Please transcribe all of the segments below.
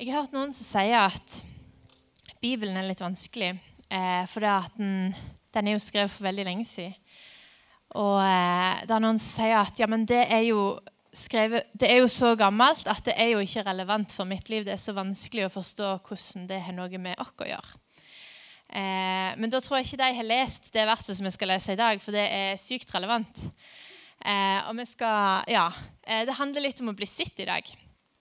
Jeg har hørt noen som sier at Bibelen er litt vanskelig, eh, fordi at den, den, er jo skrevet for veldig lenge siden. Og eh, det er noen som sier at ja, men det er, jo skrevet, det er jo så gammelt at det er jo ikke relevant for mitt liv. Det er så vanskelig å forstå hvordan det har noe med oss å gjøre. Eh, men da tror jeg ikke de har lest det verset som vi skal lese i dag, for det er sykt relevant. Eh, og vi skal, ja, eh, Det handler litt om å bli sitt i dag.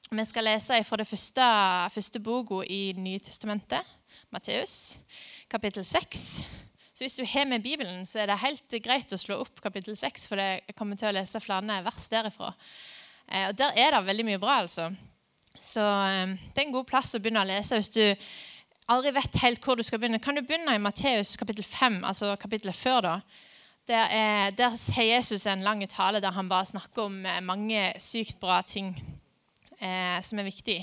Vi skal lese fra det første, første boka i Nye testamentet, Matteus, kapittel 6. Så hvis du har med Bibelen, så er det helt greit å slå opp kapittel 6, for jeg kommer til å lese flere vers derifra. Eh, og Der er det veldig mye bra, altså. Så det er en god plass å begynne å lese hvis du aldri vet helt hvor du skal begynne. Kan du begynne i Matteus kapittel 5, altså kapittelet før, da? Der, er, der har Jesus en lang tale der han bare snakker om eh, mange sykt bra ting eh, som er viktig.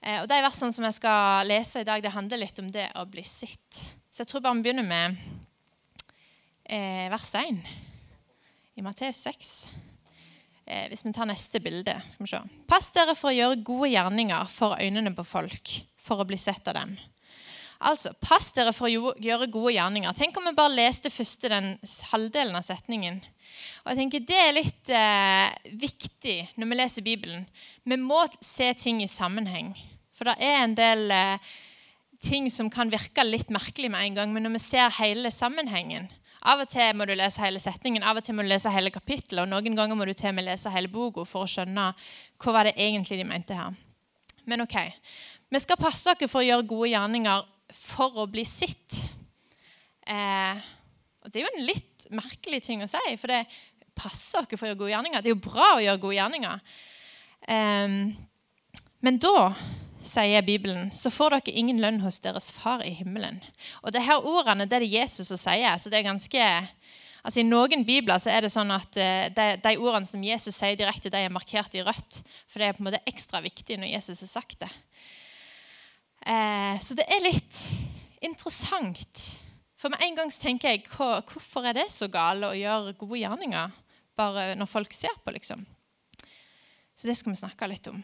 Eh, og De versene som jeg skal lese i dag, det handler litt om det å bli sitt. Så jeg tror bare vi begynner med eh, vers 1 i Matteus 6. Eh, hvis vi tar neste bilde skal vi se. Pass dere for å gjøre gode gjerninger for øynene på folk, for å bli sett av dem. Altså, pass dere for å gjøre gode gjerninger. Tenk om vi bare leste første den halvdelen av setningen. Og jeg tenker Det er litt eh, viktig når vi leser Bibelen. Vi må se ting i sammenheng. For det er en del eh, ting som kan virke litt merkelig med en gang, men når vi ser hele sammenhengen Av og til må du lese hele setningen, av og til må du lese hele kapittelet, og noen ganger må du til og med lese hele boka for å skjønne hva var det egentlig de mente her. Men ok, vi skal passe oss for å gjøre gode gjerninger for å bli sitt. Eh, og Det er jo en litt merkelig ting å si, for det passer oss for å gjøre gode gjerninger. Det er jo bra å gjøre gode gjerninger. Men da, sier Bibelen, så får dere ingen lønn hos deres far i himmelen. Og det her ordene det er det Jesus som sier. så det er ganske... Altså I noen bibler så er det sånn at eh, de, de, ordene som Jesus sier direkte, de er markert i rødt. For det er på en måte ekstra viktig når Jesus har sagt det. Eh, så det er litt interessant. For med en gang tenker jeg hvorfor er det så gale å gjøre gode gjerninger bare når folk ser på, liksom? Så det skal vi snakke litt om.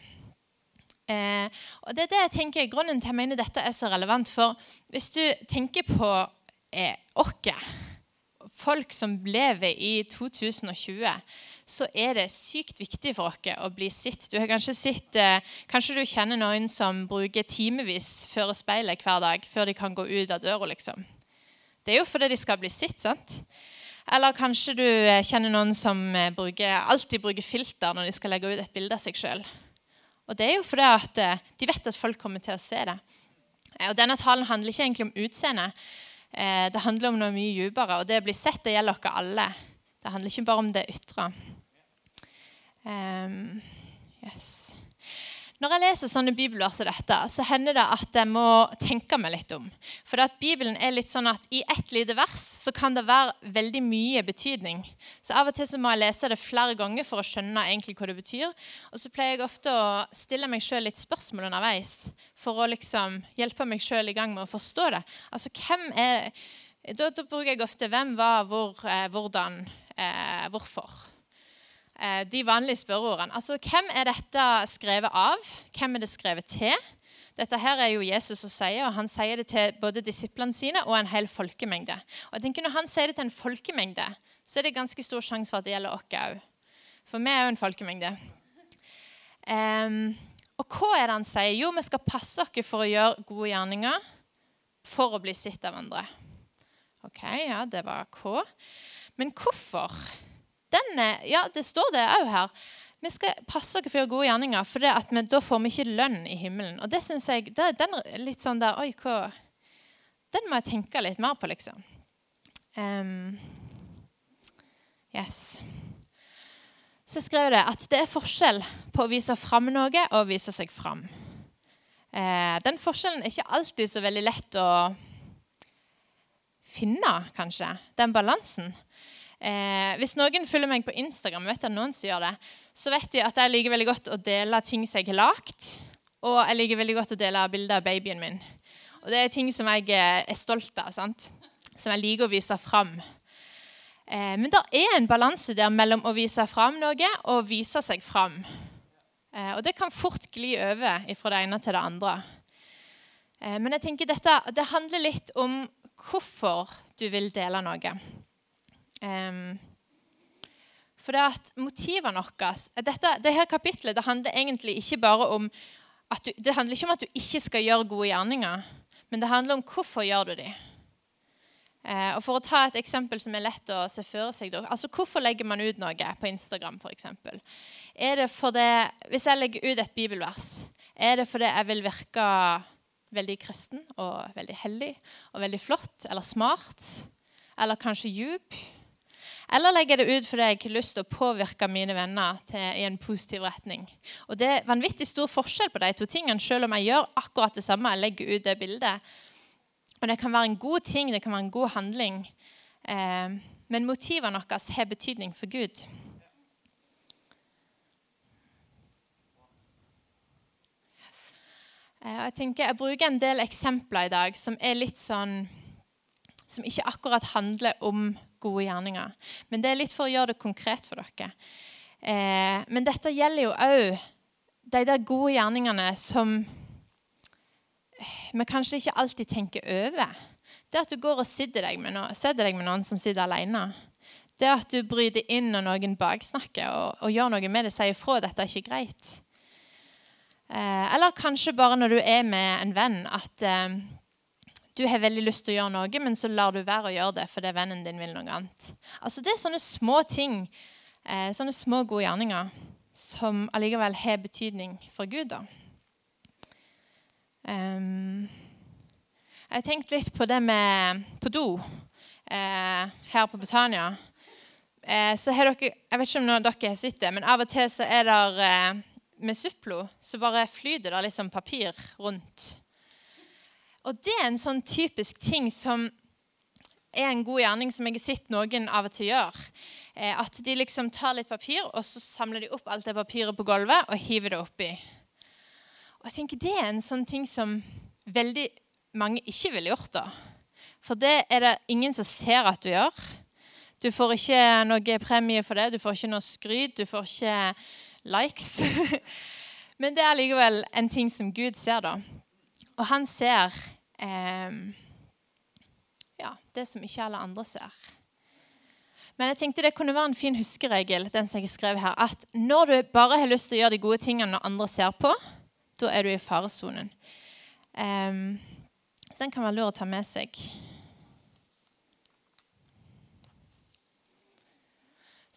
Eh, og det er det jeg tenker Grunnen til jeg mener dette er så relevant, for hvis du tenker på eh, folk som lever i 2020 så er det sykt viktig for oss å bli sitt. Du har Kanskje sett, eh, kanskje du kjenner noen som bruker timevis før speilet hver dag før de kan gå ut av døra. liksom. Det er jo fordi de skal bli sitt, sant? Eller kanskje du eh, kjenner noen som eh, bruker, alltid bruker filter når de skal legge ut et bilde av seg sjøl. Og det er jo fordi at de vet at folk kommer til å se det. Og Denne talen handler ikke egentlig om utseende. Det handler om noe mye dypere. Og det å bli sett det gjelder dere alle. Det handler ikke bare om det ytre. Um, yes. Når jeg leser sånne bibler som dette, så hender det at jeg må tenke meg litt om. For at Bibelen er litt sånn at i ett lite vers så kan det være veldig mye betydning. Så Av og til så må jeg lese det flere ganger for å skjønne egentlig hva det betyr. Og så pleier jeg ofte å stille meg sjøl litt spørsmål underveis for å liksom hjelpe meg sjøl i gang med å forstå det. Altså, hvem er Da, da bruker jeg ofte 'hvem, hva, hvor, eh, hvordan, eh, hvorfor'. Eh, de vanlige spørreordene. Altså, Hvem er dette skrevet av? Hvem er det skrevet til? Dette her er jo Jesus som sier, og Han sier det til både disiplene sine og en hel folkemengde. Og jeg tenker Når han sier det til en folkemengde, så er det ganske stor sjanse for at det gjelder oss òg. For vi er jo en folkemengde. Um, og hva er det han sier? Jo, vi skal passe oss for å gjøre gode gjerninger for å bli sett av andre. Ok, ja, det var K. Men hvorfor? Den, ja, det står det òg her. Vi skal passe oss for å gjøre gode gjerninger, for vi, da får vi ikke lønn i himmelen. Og det synes jeg, det, Den er litt sånn der Oi, hva Den må jeg tenke litt mer på, liksom. Um, yes. Så skrev det at det er forskjell på å vise fram noe og å vise seg fram. Eh, den forskjellen er ikke alltid så veldig lett å finne, kanskje. Den balansen. Eh, hvis noen følger meg på Instagram, vet jeg noen som gjør det, så vet de at jeg liker veldig godt å dele ting som jeg har lagd. Og jeg liker veldig godt å dele bilder av babyen min. Og det er ting som jeg eh, er stolt av, sant? som jeg liker å vise fram. Eh, men det er en balanse der mellom å vise fram noe og vise seg fram. Eh, og det kan fort gli over fra det ene til det andre. Eh, men jeg tenker dette, det handler litt om hvorfor du vil dele noe. Um, for det at motivene våre dette, dette kapitlet det handler egentlig ikke bare om at du, det handler ikke om at du ikke skal gjøre gode gjerninger, men det handler om hvorfor gjør du de. Eh, og For å ta et eksempel som er lett å se for seg altså Hvorfor legger man ut noe på Instagram? For eksempel? er det fordi, Hvis jeg legger ut et bibelvers, er det fordi jeg vil virke veldig kristen og veldig hellig og veldig flott eller smart? Eller kanskje djup? Eller legger jeg det ut fordi jeg har lyst til å påvirke mine venner til, i en positiv retning. Og Det er vanvittig stor forskjell på de to tingene, selv om jeg gjør akkurat det samme. Jeg legger ut det bildet. Og Det kan være en god ting, det kan være en god handling. Eh, men motivene våre har betydning for Gud. Eh, jeg tenker jeg bruker en del eksempler i dag som er litt sånn som ikke akkurat handler om gode gjerninger. Men det er litt for å gjøre det konkret for dere. Eh, men dette gjelder jo òg de der gode gjerningene som vi kanskje ikke alltid tenker over. Det at du går og sitter deg med, noen, deg med noen som sitter alene. Det at du bryter inn når noen baksnakker og, og gjør noe med det, sier ifra at dette er ikke greit. Eh, eller kanskje bare når du er med en venn, at eh, du har veldig lyst til å gjøre noe, men så lar du være å gjøre det fordi vennen din vil noe annet. Altså Det er sånne små ting, eh, sånne små gode gjerninger, som allikevel har betydning for Gud. da. Um, jeg tenkte litt på det med på do eh, her på Betania. Eh, så har dere, Jeg vet ikke om dere har sett det, men av og til så er det eh, med Suplo så bare flyter det liksom papir rundt. Og det er en sånn typisk ting som er en god gjerning som jeg har sett noen av og til gjøre. Eh, at de liksom tar litt papir, og så samler de opp alt det papiret på gulvet og hiver det oppi. Og jeg tenker Det er en sånn ting som veldig mange ikke ville gjort. da. For det er det ingen som ser at du gjør. Du får ikke noe premie for det, du får ikke noe skryt, du får ikke likes. Men det er likevel en ting som Gud ser, da. Og han ser eh, ja, det som ikke alle andre ser. Men jeg tenkte det kunne være en fin huskeregel den som jeg skrev her, at når du bare har lyst til å gjøre de gode tingene når andre ser på, da er du i faresonen. Eh, så den kan være lur å ta med seg.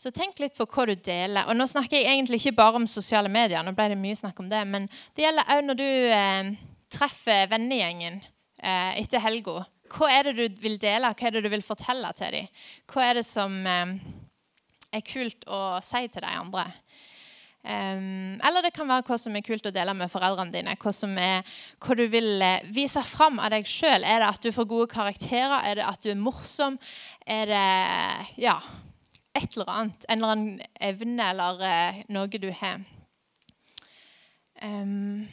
Så tenk litt på hva du deler. Og nå snakker jeg egentlig ikke bare om sosiale medier. nå ble det mye snakk om det, Men det gjelder òg når du eh, treffer vennegjengen eh, etter helga, hva er det du vil dele, hva er det du vil fortelle til dem? Hva er det som eh, er kult å si til de andre? Um, eller det kan være hva som er kult å dele med foreldrene dine. Hva, som er, hva du vil eh, vise fram av deg sjøl. Er det at du får gode karakterer? Er det at du er morsom? Er det ja, et eller annet? En eller annen evne eller uh, noe du har? Um,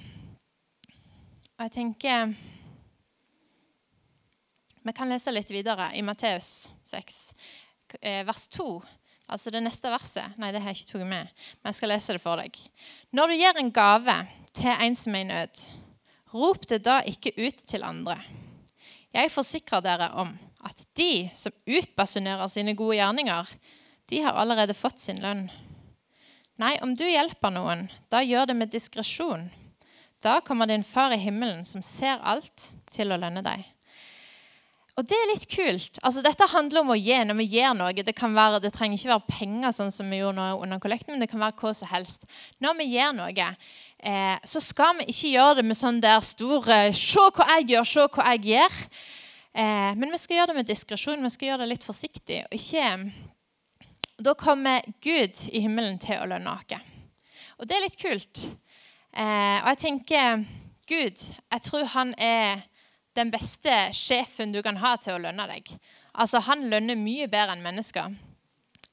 og jeg tenker Vi kan lese litt videre i Matteus 6, eh, vers 2. Altså det neste verset. Nei, det har jeg ikke tatt med. Men jeg skal lese det for deg. Når du gir en gave til en som er i nød, rop det da ikke ut til andre. Jeg forsikrer dere om at de som utbasunerer sine gode gjerninger, de har allerede fått sin lønn. Nei, om du hjelper noen, da gjør det med diskresjon da kommer din far i himmelen, som ser alt, til å lønne deg. Og det er litt kult. Altså, dette handler om å gi når vi gjør noe. Det, være, det, trenger ikke være penger, sånn som vi gjorde nå under kollekten, men det kan være hva som helst. Når vi gjør noe, eh, så skal vi ikke gjøre det med sånn der store 'Se hva jeg gjør, se hva jeg gjør'. Eh, men vi skal gjøre det med diskresjon. Vi skal gjøre det litt forsiktig. og ikke... Da kommer Gud i himmelen til å lønne oss. Og det er litt kult. Eh, og jeg tenker Gud, jeg tror han er den beste sjefen du kan ha til å lønne deg. Altså, Han lønner mye bedre enn mennesker.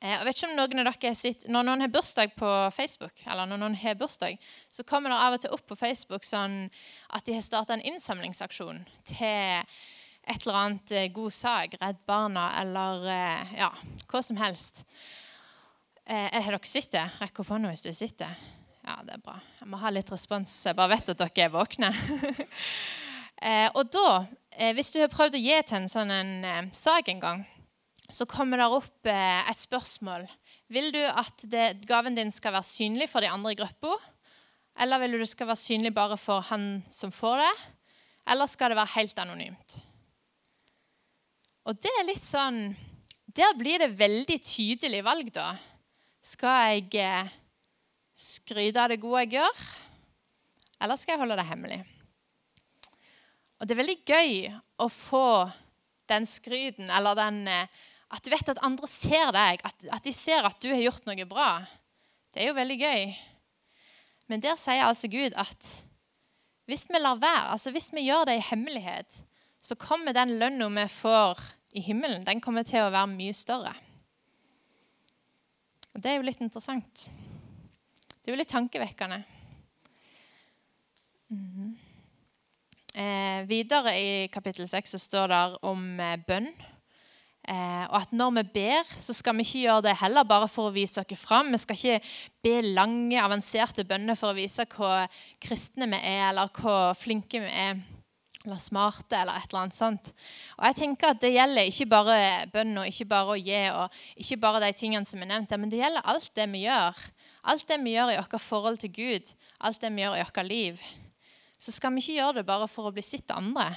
Eh, jeg vet ikke om noen av dere sett, Når noen har bursdag på Facebook, eller når noen har bursdag, så kommer det av og til opp på Facebook sånn at de har starta en innsamlingsaksjon til et eller annet eh, god sak. Redd Barna eller eh, ja, hva som helst. Eh, har dere sett det? Rekk opp hånda hvis du det. Ja, det er bra. Jeg må ha litt respons. Jeg bare vet at dere er våkne. eh, og da, eh, hvis du har prøvd å gi til en sånn en, eh, sak en gang, så kommer det opp eh, et spørsmål. Vil du at det, gaven din skal være synlig for de andre i gruppa? Eller vil du det skal være synlig bare for han som får det? Eller skal det være helt anonymt? Og det er litt sånn Der blir det veldig tydelig valg, da. Skal jeg skryte av det gode jeg gjør, eller skal jeg holde det hemmelig? Og det er veldig gøy å få den skryten, eller den eh, At du vet at andre ser deg, at, at de ser at du har gjort noe bra. Det er jo veldig gøy. Men der sier altså Gud at hvis vi lar være, altså hvis vi gjør det i hemmelighet, så kommer den lønna vi får i himmelen, den kommer til å være mye større. Og Det er jo litt interessant. Det er jo litt tankevekkende. Mm. Eh, videre i kapittel 6 så står det om eh, bønn. Eh, og at når vi ber, så skal vi ikke gjøre det heller bare for å vise dere fram. Vi skal ikke be lange, avanserte bønner for å vise hvor kristne vi er, eller hvor flinke vi er eller smarte, eller et eller annet sånt. Og jeg tenker at Det gjelder ikke bare bønn og ikke bare å gi, og ikke bare de tingene som er nevnt, men det gjelder alt det vi gjør. Alt det vi gjør i vårt forhold til Gud, alt det vi gjør i vårt liv. Så skal vi ikke gjøre det bare for å bli sett av andre.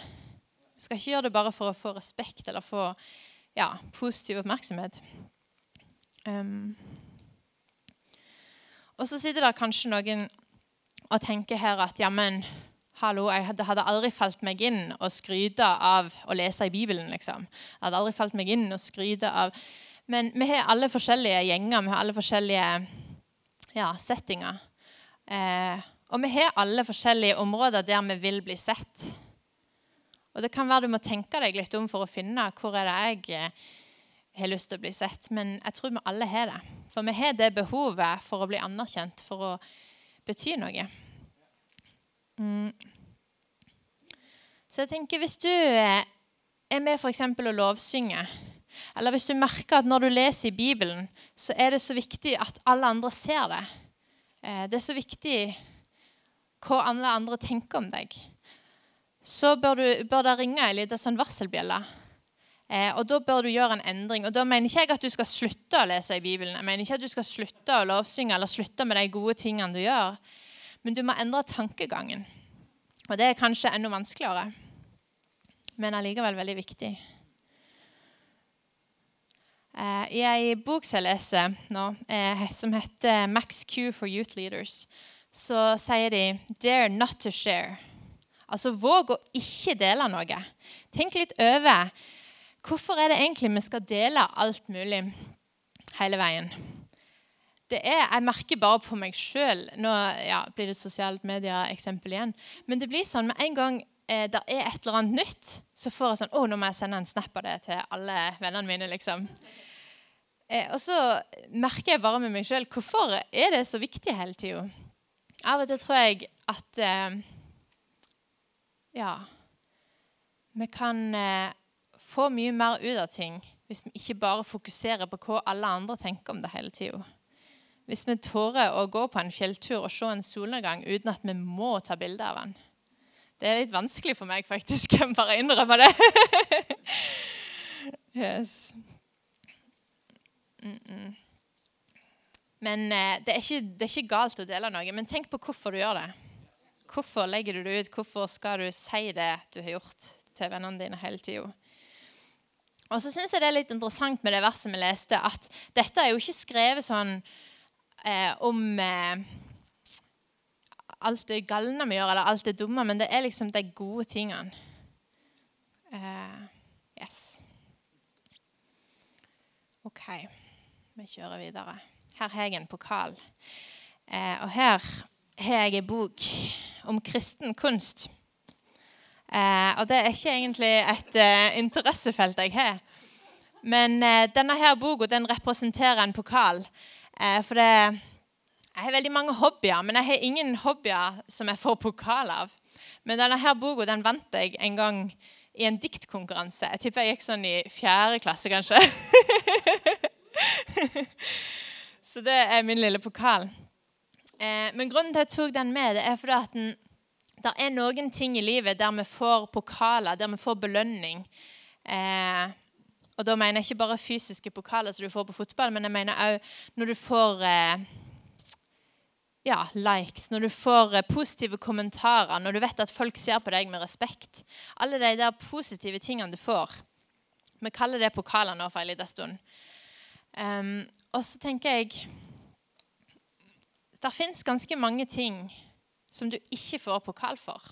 Vi skal ikke gjøre det bare for å få respekt eller få ja, positiv oppmerksomhet. Um. Og så sitter det kanskje noen og tenker her at jammen, Hallo, jeg, Det hadde aldri falt meg inn å skryte av å lese i Bibelen. liksom. Det hadde aldri falt meg inn å skryte av Men vi har alle forskjellige gjenger, vi har alle forskjellige ja, settinga. Eh, og vi har alle forskjellige områder der vi vil bli sett. Og det kan være du må tenke deg litt om for å finne hvor er det jeg eh, har lyst til å bli sett. Men jeg tror vi alle har det. For vi har det behovet for å bli anerkjent, for å bety noe. Mm. Så jeg tenker, hvis du eh, er med f.eks. å lovsynge, eller hvis du merker at når du leser i Bibelen, så er det så viktig at alle andre ser det. Eh, det er så viktig hva alle andre tenker om deg. Så bør, du, bør det ringe en liten sånn varselbjelle. Eh, og Da bør du gjøre en endring. Og Da mener ikke jeg at du skal slutte å lese i Bibelen. Jeg mener ikke at du skal slutte å lovsynge eller slutte med de gode tingene du gjør. Men du må endre tankegangen. Og det er kanskje enda vanskeligere, men allikevel veldig viktig. I ei bok som jeg leser nå, eh, som heter 'Max Q for Youth Leaders', så sier de 'dare not to share'. Altså våg å ikke dele noe. Tenk litt over hvorfor er det egentlig vi skal dele alt mulig hele veien er, Jeg merker bare på meg sjøl Nå ja, blir det sosialt medier-eksempel igjen. Men det blir sånn med en gang eh, det er et eller annet nytt, så får jeg sånn Å, nå må jeg sende en snap av det til alle vennene mine, liksom. Eh, og så merker jeg bare med meg sjøl hvorfor er det så viktig hele tida. Av og til tror jeg at eh, Ja. Vi kan eh, få mye mer ut av ting hvis vi ikke bare fokuserer på hva alle andre tenker om det hele tida. Hvis vi tårer å gå på en fjelltur og se en solnedgang uten at vi må ta bilde av den. Det er litt vanskelig for meg, faktisk. Jeg bare innrømmer det. yes. Mm -mm. Men eh, det, er ikke, det, er ikke, galt å dele noe. Men tenk på hvorfor du gjør det. Hvorfor legger du det ut? Hvorfor skal du si det du har gjort til vennene dine hele tida? Og så syns jeg det er litt interessant med det verset vi leste, at dette er jo ikke skrevet sånn eh, om eh, alt det galne vi gjør, eller alt det dumme, men det er liksom de gode tingene. Uh, yes. OK, vi kjører videre. Her har jeg en pokal. Uh, og her har jeg en bok om kristen kunst. Uh, og det er ikke egentlig et interessefelt jeg har. Men denne her boka den representerer en pokal for det, jeg har veldig mange hobbyer, men jeg har ingen hobbyer som jeg får pokal av. Men denne her boka den vant jeg en gang i en diktkonkurranse. Jeg tipper jeg gikk sånn i fjerde klasse, kanskje. Så det er min lille pokal. Eh, men grunnen til at jeg tok den med, det er fordi at den, det er noen ting i livet der vi får pokaler, der vi får belønning. Eh, og da mener jeg ikke bare fysiske pokaler som du får på fotball, men jeg mener òg når du får eh, ja, likes, når du får eh, positive kommentarer, når du vet at folk ser på deg med respekt. Alle de der positive tingene du får. Vi kaller det pokaler nå for en liten stund. Um, og så tenker jeg Det fins ganske mange ting som du ikke får pokal for.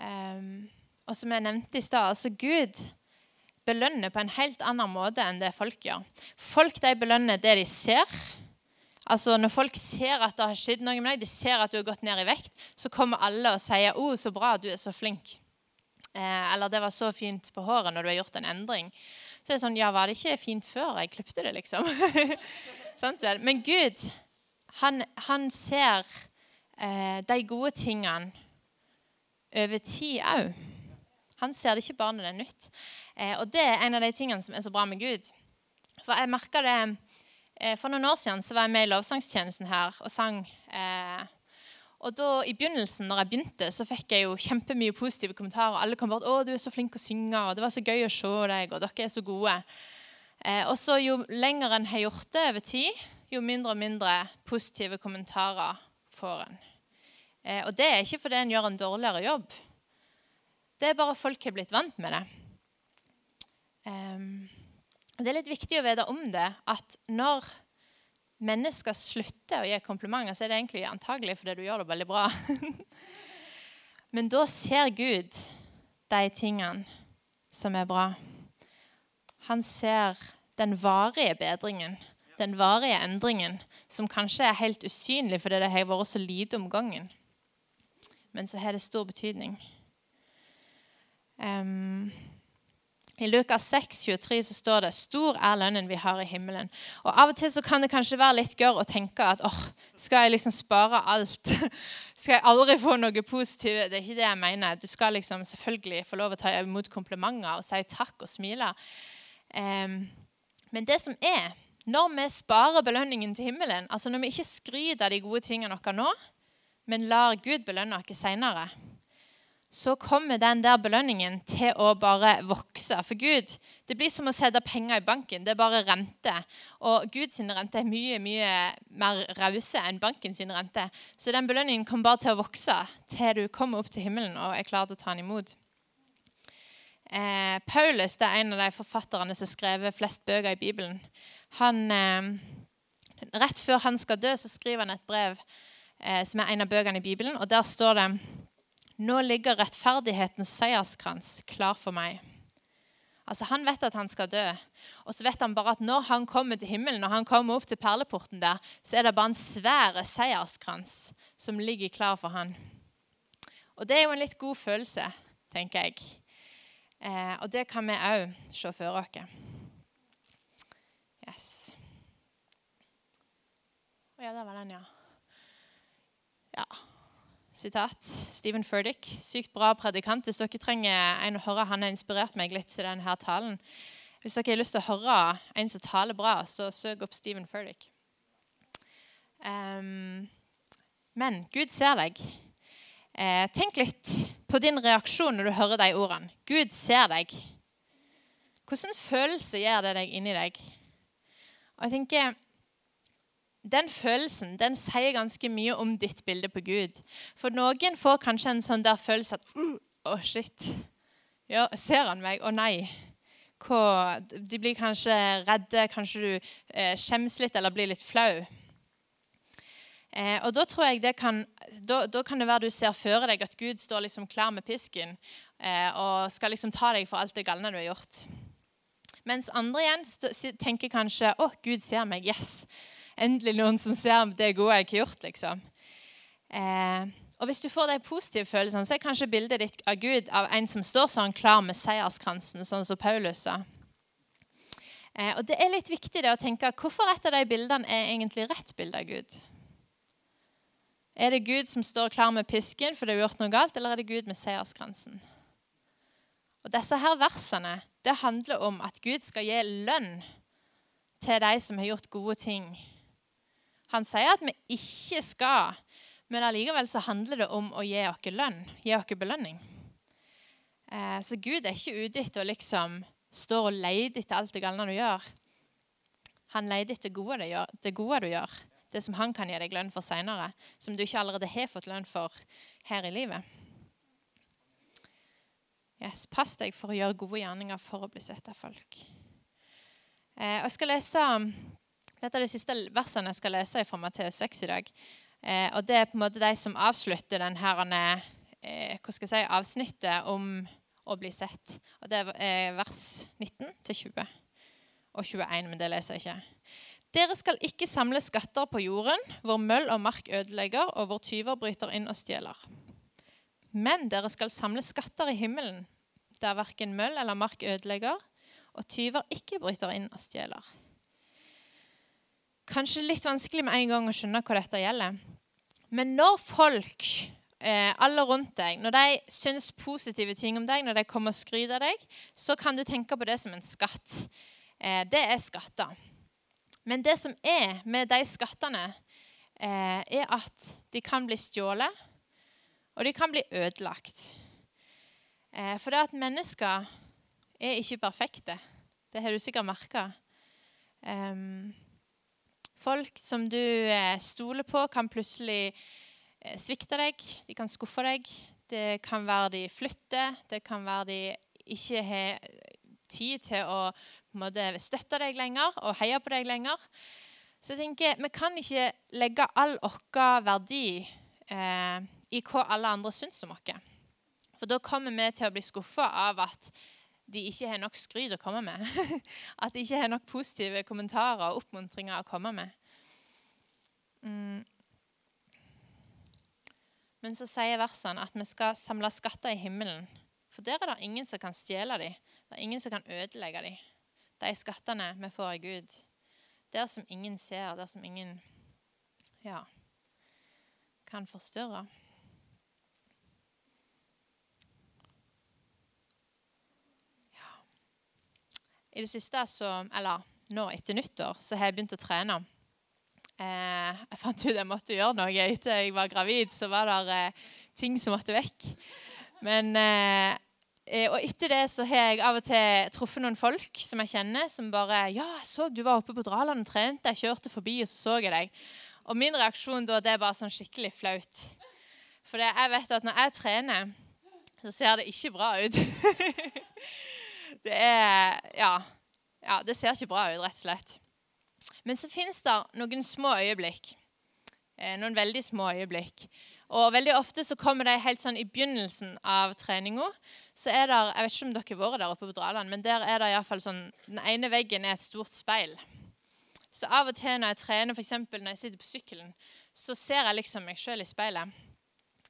Um, og som jeg nevnte i stad, altså Gud belønner på en helt annen måte enn det folk gjør. Folk de belønner det de ser. Altså Når folk ser at det har skjedd noe med deg, de ser at du har gått ned i vekt, så kommer alle og sier 'Å, oh, så bra, du er så flink'. Eh, eller 'Det var så fint på håret når du har gjort en endring'. Så det er sånn Ja, var det ikke fint før jeg klipte det, liksom? Men Gud, han, han ser eh, de gode tingene over tid òg. Han ser det ikke bare når det er nytt. Eh, og det er en av de tingene som er så bra med Gud. For jeg merka det For noen år siden så var jeg med i lovsangstjenesten her og sang. Eh, og da, I begynnelsen når jeg begynte, så fikk jeg jo kjempemye positive kommentarer. Alle kom bort 'Å, du er så flink å synge', og 'det var så gøy å se deg', og 'dere er så gode'. Eh, og så Jo lenger en har gjort det over tid, jo mindre og mindre positive kommentarer får en. Eh, og det er ikke fordi en gjør en dårligere jobb. Det er bare folk har blitt vant med det. Um, det er litt viktig å vite om det, at når mennesker slutter å gi komplimenter, så er det egentlig antagelig fordi du gjør det veldig bra. Men da ser Gud de tingene som er bra. Han ser den varige bedringen, den varige endringen, som kanskje er helt usynlig fordi det har vært så lite om gangen. Men så har det stor betydning. Um, i Lukas 6, 23 så står det 'Stor er lønnen vi har i himmelen'. Og Av og til så kan det kanskje være litt gørr å tenke at åh, skal jeg liksom spare alt? skal jeg aldri få noe positivt? Det er ikke det jeg mener. Du skal liksom selvfølgelig få lov å ta imot komplimenter og si takk og smile. Um, men det som er, når vi sparer belønningen til himmelen, altså når vi ikke skryter av de gode tingene våre nå, men lar Gud belønne oss seinere så kommer den der belønningen til å bare vokse. For Gud det blir som å sette penger i banken. Det er bare rente. Og Guds rente er mye mye mer rause enn bankens rente. Så den belønningen kommer bare til å vokse til du kommer opp til himmelen og er klar til å ta den imot. Eh, Paulus det er en av de forfatterne som har skrevet flest bøker i Bibelen. Han, eh, rett før han skal dø, så skriver han et brev eh, som er en av bøkene i Bibelen. og Der står det nå ligger rettferdighetens seierskrans klar for meg. Altså Han vet at han skal dø. Og så vet han bare at når han kommer til himmelen, når han kommer opp til perleporten der, så er det bare en svær seierskrans som ligger klar for han. Og det er jo en litt god følelse, tenker jeg. Eh, og det kan vi òg se for oss. Yes. Å ja, der var den, ja. Ja sitat. Stephen Furdick, sykt bra predikant. Hvis dere trenger en å høre, Han har inspirert meg litt til denne talen. Hvis dere har lyst til å høre en som taler bra, så søk opp Stephen Furdick. Um, men Gud ser deg. Eh, tenk litt på din reaksjon når du hører de ordene. Gud ser deg. Hvilken følelse gjør det deg inni deg? Og jeg tenker, den følelsen den sier ganske mye om ditt bilde på Gud. For noen får kanskje en sånn der følelse at Å, oh, shit. Ja, ser han meg? Å oh, nei. Hva? De blir kanskje redde, kanskje du eh, skjems litt eller blir litt flau. Eh, og da tror jeg det kan, da, da, kan det være du ser føre deg at Gud står liksom klar med pisken eh, og skal liksom ta deg for alt det galne du har gjort. Mens andre igjen tenker kanskje 'Å, Gud ser meg. Yes.' Endelig noen som ser det gode jeg har gjort. liksom. Eh, og Hvis du får de positive følelsene, så er kanskje bildet ditt av Gud av en som står sånn klar med seierskransen, sånn som Paulus sa. Eh, og Det er litt viktig det å tenke hvorfor et av de bildene er egentlig rett bilde av Gud. Er det Gud som står klar med pisken fordi du har gjort noe galt, eller er det Gud med seierskransen? Og Disse her versene det handler om at Gud skal gi lønn til de som har gjort gode ting Han sier at vi ikke skal, men allikevel så handler det om å gi oss lønn, gi oss belønning. Eh, så Gud er ikke ute etter å liksom stå og lete etter alt det galne du gjør. Han leter etter gode det, det gode du gjør, det som han kan gi deg lønn for seinere, som du ikke allerede har fått lønn for her i livet. Yes, pass deg for å gjøre gode gjerninger for å bli sett av folk. Eh, jeg skal lese, Dette er det siste versene jeg skal lese fra Matteus 6 i dag. Eh, og Det er på en måte de som avslutter denne, eh, hva skal jeg si, avsnittet om å bli sett. Og Det er vers 19 til 20 og 21, men det leser jeg ikke. Dere skal ikke samle skatter på jorden, hvor møll og mark ødelegger, og hvor tyver bryter inn og stjeler. Men dere skal samle skatter i himmelen, der verken møll eller mark ødelegger, og tyver ikke bryter inn og stjeler. Kanskje litt vanskelig med en gang å skjønne hva dette gjelder. Men når folk, eh, alle rundt deg, når de syns positive ting om deg, når de kommer og skryter av deg, så kan du tenke på det som en skatt. Eh, det er skatter. Men det som er med de skattene, eh, er at de kan bli stjålet, og de kan bli ødelagt. Eh, for det at mennesker er ikke perfekte. Det har du sikkert merka. Um, folk som du eh, stoler på, kan plutselig eh, svikte deg. De kan skuffe deg. Det kan være de flytter. Det kan være de ikke har tid til å måte, støtte deg lenger og heie på deg lenger. Så jeg tenker, Vi kan ikke legge all vår verdi eh, i hva alle andre syns om oss. For da kommer vi til å bli skuffa av at de ikke har nok skryt å komme med. At de ikke har nok positive kommentarer og oppmuntringer å komme med. Mm. Men så sier versene at vi skal samle skatter i himmelen. For der er det ingen som kan stjele dem. Det er ingen som kan ødelegge dem. De skattene vi får av Gud. Der som ingen ser, der som ingen ja, kan forstyrre. I det siste, så, eller nå etter nyttår, så har jeg begynt å trene. Eh, jeg fant ut jeg måtte gjøre noe etter jeg var gravid. Så var det eh, ting som måtte vekk. Men, eh, og etter det så har jeg av og til truffet noen folk som jeg kjenner, som bare 'Ja, jeg så du var oppe på Draland og trente. Jeg kjørte forbi, og så så jeg deg.' Og min reaksjon da, det er bare sånn skikkelig flaut. For jeg vet at når jeg trener, så ser det ikke bra ut. Det er ja, ja, det ser ikke bra ut, rett og slett. Men så fins det noen små øyeblikk. Eh, noen veldig små øyeblikk. Og veldig ofte så kommer de helt sånn i begynnelsen av treninga. Så er der, Jeg vet ikke om dere har vært der oppe på Draland, men der er det iallfall sånn Den ene veggen er et stort speil. Så av og til når jeg trener, f.eks. når jeg sitter på sykkelen, så ser jeg liksom meg sjøl i speilet.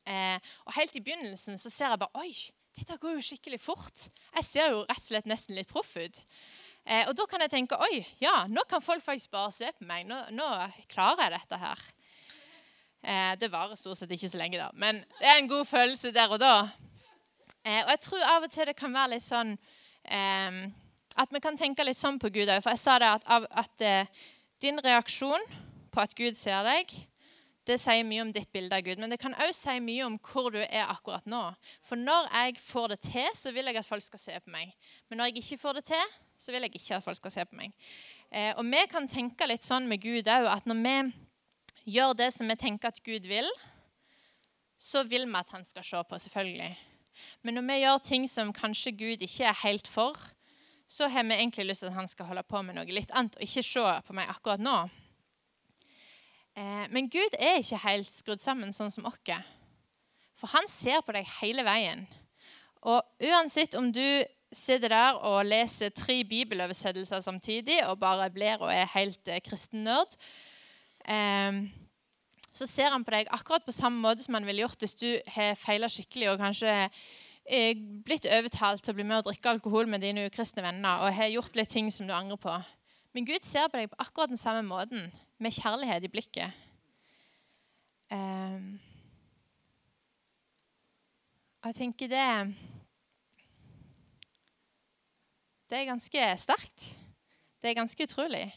Eh, og helt i begynnelsen så ser jeg bare Oi, dette går jo skikkelig fort. Jeg ser jo rett og slett nesten litt proff ut. Eh, og da kan jeg tenke oi, ja, nå kan folk faktisk bare se på meg. Nå, nå klarer jeg dette her. Eh, det varer stort sett ikke så lenge, da. Men det er en god følelse der og da. Eh, og jeg tror av og til det kan være litt sånn eh, At vi kan tenke litt sånn på Gud òg. For jeg sa det at, at eh, din reaksjon på at Gud ser deg, det sier mye om ditt bilde av Gud, men det kan òg si mye om hvor du er akkurat nå. For når jeg får det til, så vil jeg at folk skal se på meg. Men når jeg ikke får det til, så vil jeg ikke at folk skal se på meg. Eh, og vi kan tenke litt sånn med Gud òg, at når vi gjør det som vi tenker at Gud vil, så vil vi at han skal se på, selvfølgelig. Men når vi gjør ting som kanskje Gud ikke er helt for, så har vi egentlig lyst til at han skal holde på med noe litt annet og ikke se på meg akkurat nå. Eh, men Gud er ikke helt skrudd sammen sånn som oss. For han ser på deg hele veien. Og uansett om du sitter der og leser tre bibeloversettelser samtidig og bare blir og er helt eh, kristennerd, eh, så ser han på deg akkurat på samme måte som han ville gjort hvis du har feila skikkelig og kanskje blitt overtalt til å bli med og drikke alkohol med dine ukristne venner og har gjort litt ting som du angrer på. Men Gud ser på deg på akkurat den samme måten med kjærlighet i blikket. Um, og jeg tenker det Det er ganske sterkt. Det er ganske utrolig.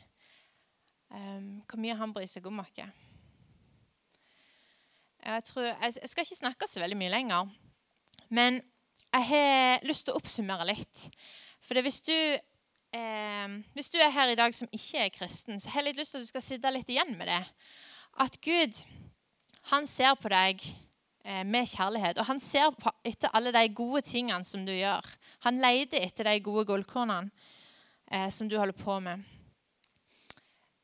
Um, hvor mye han bryr seg om oss. Jeg, jeg, skal ikke snakke så veldig mye lenger, men jeg har lyst til å oppsummere litt. For hvis du, eh, hvis du er her i dag som ikke er kristen, så har jeg litt lyst til at du skal sitte litt igjen med det. At Gud, han ser på deg eh, med kjærlighet, og han ser på, etter alle de gode tingene som du gjør. Han leter etter de gode gullkornene eh, som du holder på med.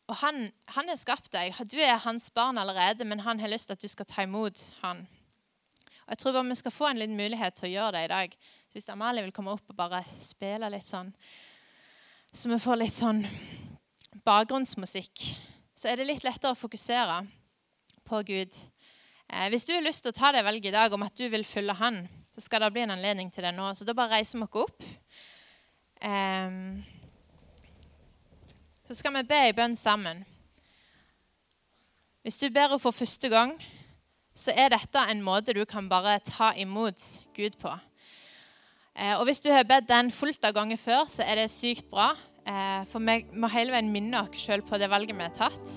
Og han, har skapt deg. Du er hans barn allerede, men han har lyst til at du skal ta imot han. Og Jeg tror bare vi skal få en liten mulighet til å gjøre det i dag. Så hvis Amalie vil komme opp og bare spille litt sånn, så vi får litt sånn bakgrunnsmusikk, så er det litt lettere å fokusere på Gud. Eh, hvis du har lyst til å ta det valget i dag om at du vil følge Han, så skal det bli en anledning til det nå. Så da bare reiser vi oss opp. Eh, så skal vi be i bønn sammen. Hvis du ber henne for første gang, så er dette en måte du kan bare ta imot Gud på. Eh, og hvis du har bedt den fullt av ganger før, så er det sykt bra. Eh, for vi må hele veien minne oss sjøl på det valget vi har tatt.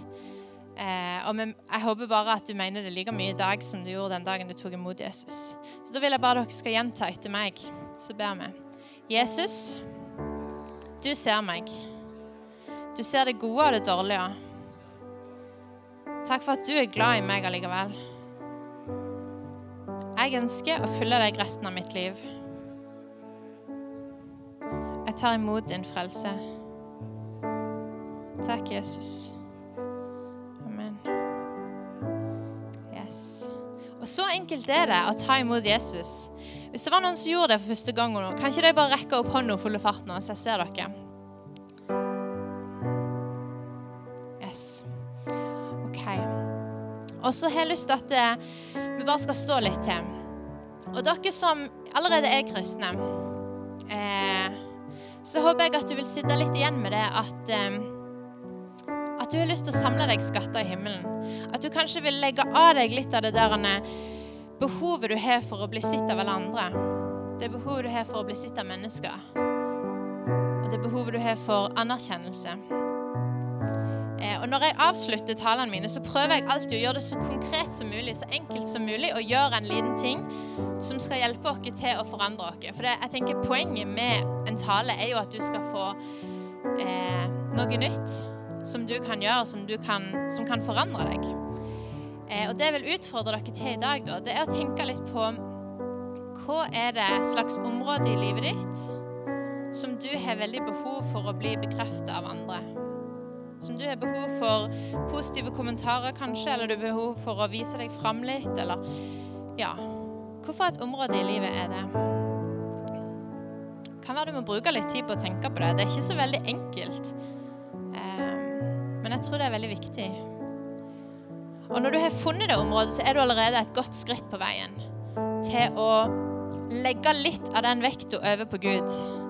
Eh, og jeg håper bare at du mener det like mye i dag som du gjorde den dagen du tok imot Jesus. Så da vil jeg bare at dere skal gjenta etter meg. Så ber vi. Jesus, du ser meg. Du ser det gode og det dårlige. Takk for at du er glad i meg allikevel. Jeg ønsker å følge deg resten av mitt liv. Jeg tar imot din frelse. Takk, Jesus. Amen. Yes. Og så enkelt er det å ta imot Jesus. Hvis det var noen som gjorde det for første gang, nå, kan ikke de bare rekke opp hånda full fart nå, så jeg ser dere? Yes. OK. Og så har jeg lyst til at eh, vi bare skal stå litt til. Og dere som allerede er kristne, eh, så håper jeg at du vil sitte litt igjen med det at eh, at du har lyst til å samle deg skatter i himmelen. At du kanskje vil legge av deg litt av det der behovet du har for å bli sett av alle andre. Det behovet du har for å bli sett av mennesker. Og det behovet du har for anerkjennelse. Eh, og Når jeg avslutter talene mine, så prøver jeg alltid å gjøre det så konkret som mulig, så enkelt som mulig, og gjøre en liten ting som skal hjelpe oss til å forandre oss. For det, jeg tenker Poenget med en tale er jo at du skal få eh, noe nytt som du kan gjøre, som, du kan, som kan forandre deg. Eh, og Det jeg vil utfordre dere til i dag, da, det er å tenke litt på hva er det slags område i livet ditt som du har veldig behov for å bli bekreftet av andre som du har behov for positive kommentarer, kanskje, eller du har behov for å vise deg fram litt, eller Ja. Hvorfor et område i livet er det? Kan være du må bruke litt tid på å tenke på det. Det er ikke så veldig enkelt. Ehm, men jeg tror det er veldig viktig. Og når du har funnet det området, så er du allerede et godt skritt på veien til å legge litt av den vekta over på Gud.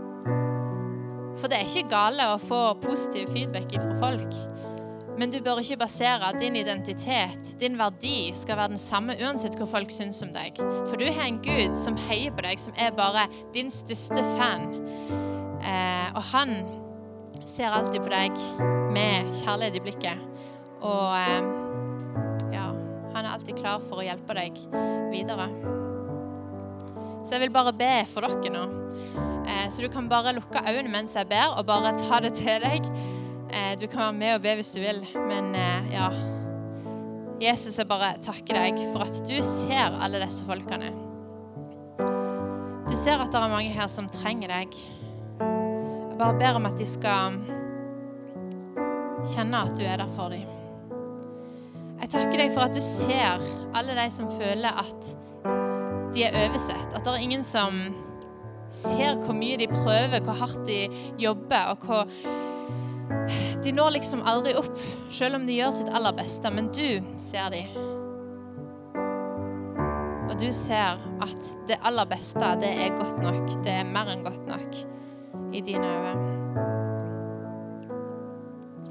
For det er ikke gale å få positiv feedback fra folk. Men du bør ikke basere din identitet, din verdi, skal være den samme uansett hva folk syns om deg. For du har en Gud som heier på deg, som er bare din største fan. Eh, og han ser alltid på deg med kjærlighet i blikket. Og eh, ja, han er alltid klar for å hjelpe deg videre. Så jeg vil bare be for dere nå. Eh, så du kan bare lukke øynene mens jeg ber, og bare ta det til deg. Eh, du kan være med og be hvis du vil, men eh, ja Jesus, jeg bare takker deg for at du ser alle disse folkene. Du ser at det er mange her som trenger deg. Jeg bare ber om at de skal kjenne at du er der for dem. Jeg takker deg for at du ser alle de som føler at de er oversett. At det er ingen som ser hvor mye de prøver, hvor hardt de jobber, og hvor De når liksom aldri opp, selv om de gjør sitt aller beste, men du ser de. Og du ser at det aller beste, det er godt nok. Det er mer enn godt nok i dine øyne.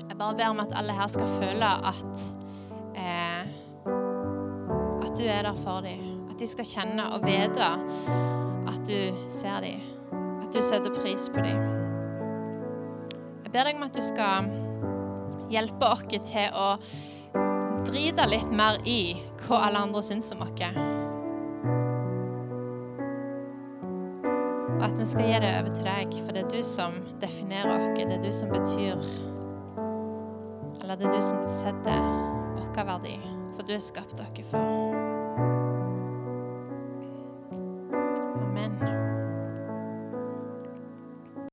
Jeg bare ber om at alle her skal føle at eh, at du er der for dem. At de skal kjenne og vite at du ser dem, at du setter pris på dem. Jeg ber deg om at du skal hjelpe oss til å drite litt mer i hva alle andre syns om oss. Og at vi skal gi det over til deg, for det er du som definerer oss. Det er du som betyr Eller det er du som setter vår verdi. For du har skapt dere for